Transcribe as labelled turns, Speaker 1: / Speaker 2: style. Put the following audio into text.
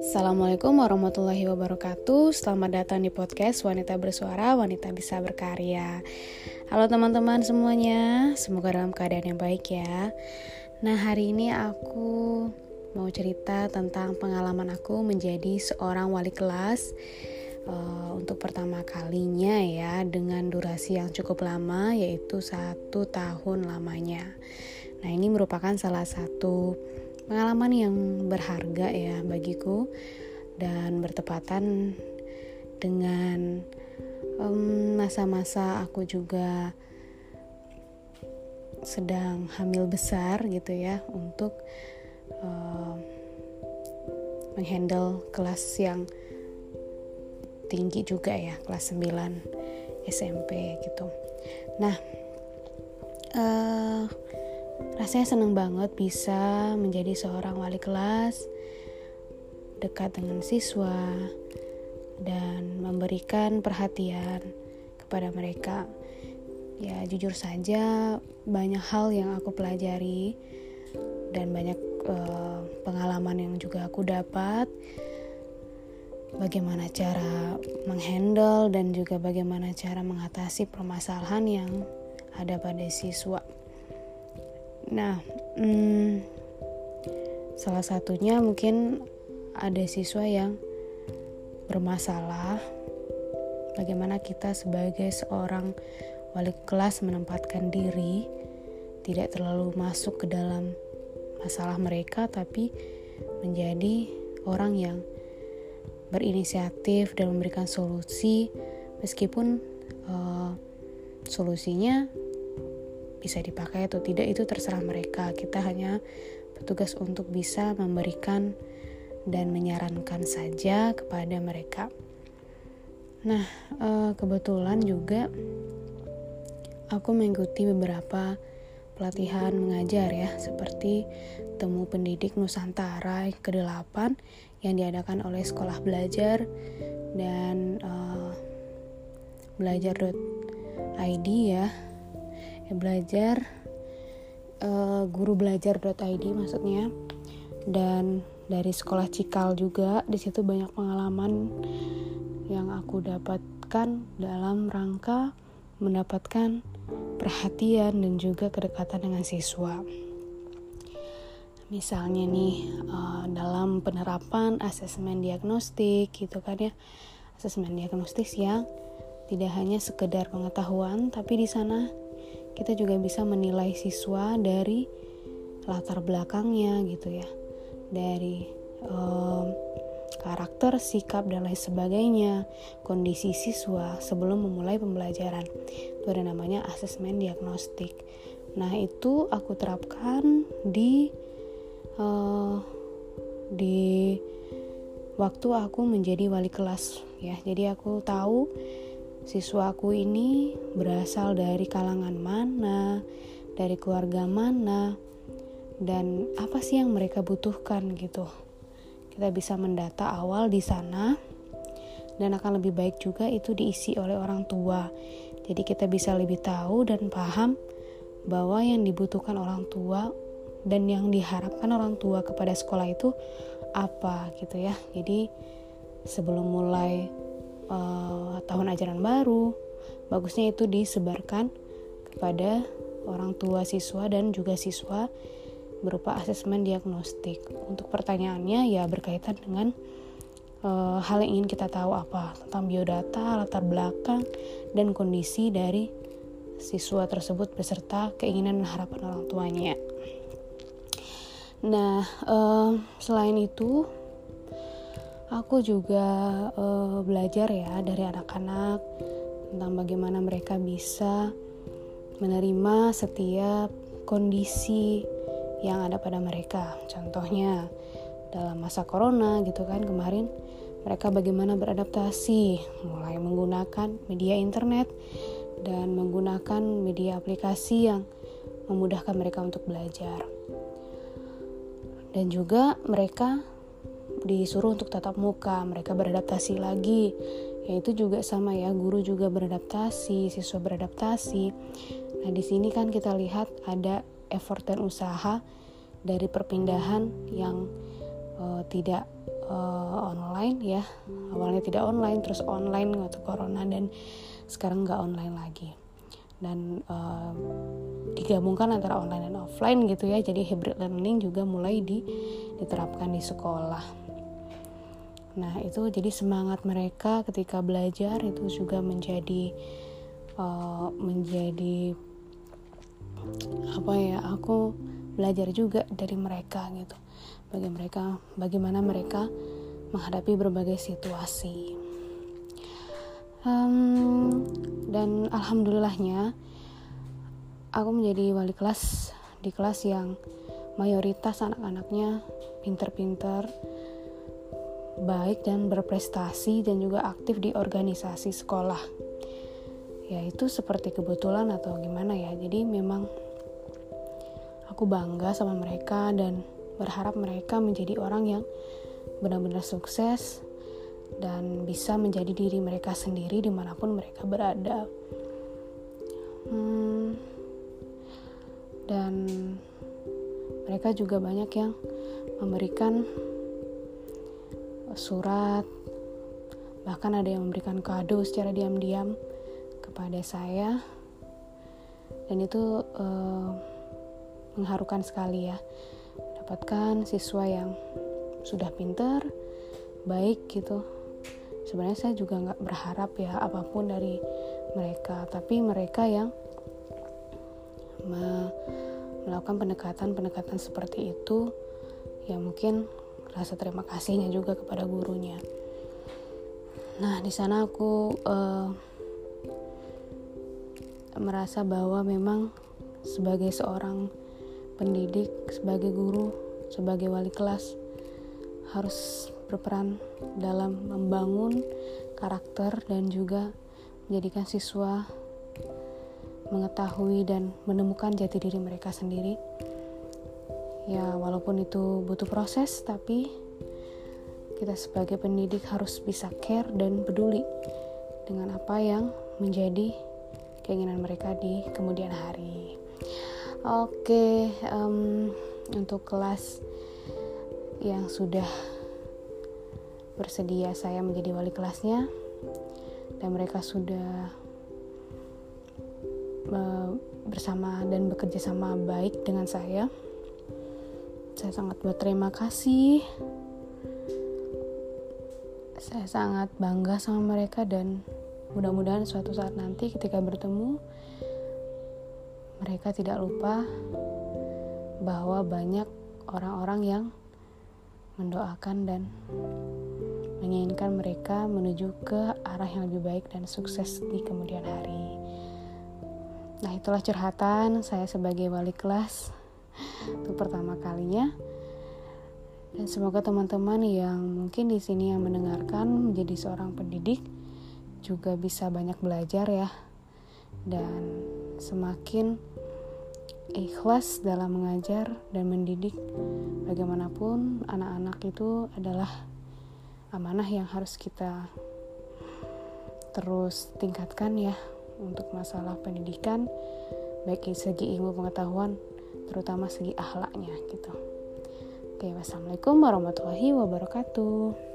Speaker 1: Assalamualaikum warahmatullahi wabarakatuh. Selamat datang di podcast Wanita Bersuara, Wanita Bisa Berkarya. Halo teman-teman semuanya Semoga dalam keadaan yang baik ya. Nah hari ini aku mau cerita tentang pengalaman aku menjadi seorang wali kelas uh, Untuk pertama kalinya ya Dengan durasi yang cukup lama yaitu satu tahun lamanya Nah ini merupakan salah satu pengalaman yang berharga ya bagiku dan bertepatan dengan masa-masa um, aku juga sedang hamil besar gitu ya untuk uh, menghandle kelas yang tinggi juga ya kelas 9 SMP gitu. Nah uh, Rasanya seneng banget bisa menjadi seorang wali kelas, dekat dengan siswa, dan memberikan perhatian kepada mereka. Ya, jujur saja, banyak hal yang aku pelajari dan banyak uh, pengalaman yang juga aku dapat. Bagaimana cara menghandle dan juga bagaimana cara mengatasi permasalahan yang ada pada siswa. Nah, hmm, salah satunya mungkin ada siswa yang bermasalah. Bagaimana kita sebagai seorang wali kelas menempatkan diri tidak terlalu masuk ke dalam masalah mereka, tapi menjadi orang yang berinisiatif dan memberikan solusi, meskipun uh, solusinya bisa dipakai atau tidak itu terserah mereka. Kita hanya bertugas untuk bisa memberikan dan menyarankan saja kepada mereka. Nah eh, kebetulan juga aku mengikuti beberapa pelatihan mengajar ya seperti temu pendidik Nusantara ke-8 yang diadakan oleh sekolah belajar dan uh, belajar.id ya belajar uh, guru belajar.id maksudnya dan dari sekolah Cikal juga di situ banyak pengalaman yang aku dapatkan dalam rangka mendapatkan perhatian dan juga kedekatan dengan siswa. Misalnya nih uh, dalam penerapan asesmen diagnostik gitu kan ya, asesmen diagnostik yang tidak hanya sekedar pengetahuan tapi di sana kita juga bisa menilai siswa dari latar belakangnya gitu ya dari um, karakter, sikap dan lain sebagainya, kondisi siswa sebelum memulai pembelajaran. Itu ada namanya asesmen diagnostik. Nah, itu aku terapkan di uh, di waktu aku menjadi wali kelas ya. Jadi aku tahu siswaku ini berasal dari kalangan mana, dari keluarga mana, dan apa sih yang mereka butuhkan gitu. Kita bisa mendata awal di sana dan akan lebih baik juga itu diisi oleh orang tua. Jadi kita bisa lebih tahu dan paham bahwa yang dibutuhkan orang tua dan yang diharapkan orang tua kepada sekolah itu apa gitu ya. Jadi sebelum mulai uh, tahun ajaran baru bagusnya itu disebarkan kepada orang tua siswa dan juga siswa berupa asesmen diagnostik. Untuk pertanyaannya ya berkaitan dengan uh, hal yang ingin kita tahu apa tentang biodata, latar belakang dan kondisi dari siswa tersebut beserta keinginan dan harapan orang tuanya. Nah, uh, selain itu aku juga uh, belajar ya dari anak-anak tentang bagaimana mereka bisa menerima setiap kondisi yang ada pada mereka. Contohnya dalam masa corona gitu kan kemarin mereka bagaimana beradaptasi mulai menggunakan media internet dan menggunakan media aplikasi yang memudahkan mereka untuk belajar. Dan juga mereka disuruh untuk tatap muka, mereka beradaptasi lagi. Ya itu juga sama ya, guru juga beradaptasi, siswa beradaptasi. Nah, di sini kan kita lihat ada effort dan usaha dari perpindahan yang uh, tidak uh, online ya awalnya tidak online terus online waktu corona dan sekarang nggak online lagi dan uh, digabungkan antara online dan offline gitu ya jadi hybrid learning juga mulai di, diterapkan di sekolah nah itu jadi semangat mereka ketika belajar itu juga menjadi uh, menjadi apa ya aku belajar juga dari mereka gitu. Bagi mereka bagaimana mereka menghadapi berbagai situasi. Um, dan alhamdulillahnya aku menjadi wali kelas di kelas yang mayoritas anak-anaknya pinter-pinter baik dan berprestasi dan juga aktif di organisasi sekolah ya itu seperti kebetulan atau gimana ya jadi memang aku bangga sama mereka dan berharap mereka menjadi orang yang benar-benar sukses dan bisa menjadi diri mereka sendiri di mana pun mereka berada. Hmm, dan mereka juga banyak yang memberikan surat, bahkan ada yang memberikan kado secara diam-diam kepada saya, dan itu uh, mengharukan sekali ya, mendapatkan siswa yang sudah pintar, baik gitu. Sebenarnya saya juga nggak berharap ya apa pun dari mereka tapi mereka yang melakukan pendekatan-pendekatan seperti itu ya mungkin rasa terima kasihnya juga kepada gurunya nah di sana aku uh, merasa bahwa memang sebagai seorang pendidik sebagai guru sebagai wali kelas harus berperan dalam membangun karakter dan juga menjadikan siswa mengetahui dan menemukan jati diri mereka sendiri. Ya, walaupun itu butuh proses, tapi kita sebagai pendidik harus bisa care dan peduli dengan apa yang menjadi keinginan mereka di kemudian hari. Oke, um, untuk kelas yang sudah bersedia saya menjadi wali kelasnya dan mereka sudah bersama dan bekerja sama baik dengan saya. Saya sangat berterima kasih. Saya sangat bangga sama mereka dan mudah-mudahan suatu saat nanti ketika bertemu mereka tidak lupa bahwa banyak orang-orang yang mendoakan dan menginginkan mereka menuju ke arah yang lebih baik dan sukses di kemudian hari. Nah, itulah curhatan saya sebagai wali kelas untuk pertama kalinya. Dan semoga teman-teman yang mungkin di sini yang mendengarkan menjadi seorang pendidik juga bisa banyak belajar ya. Dan semakin ikhlas dalam mengajar dan mendidik bagaimanapun anak-anak itu adalah amanah yang harus kita terus tingkatkan ya untuk masalah pendidikan baik segi ilmu pengetahuan terutama segi akhlaknya gitu. Oke wassalamualaikum warahmatullahi wabarakatuh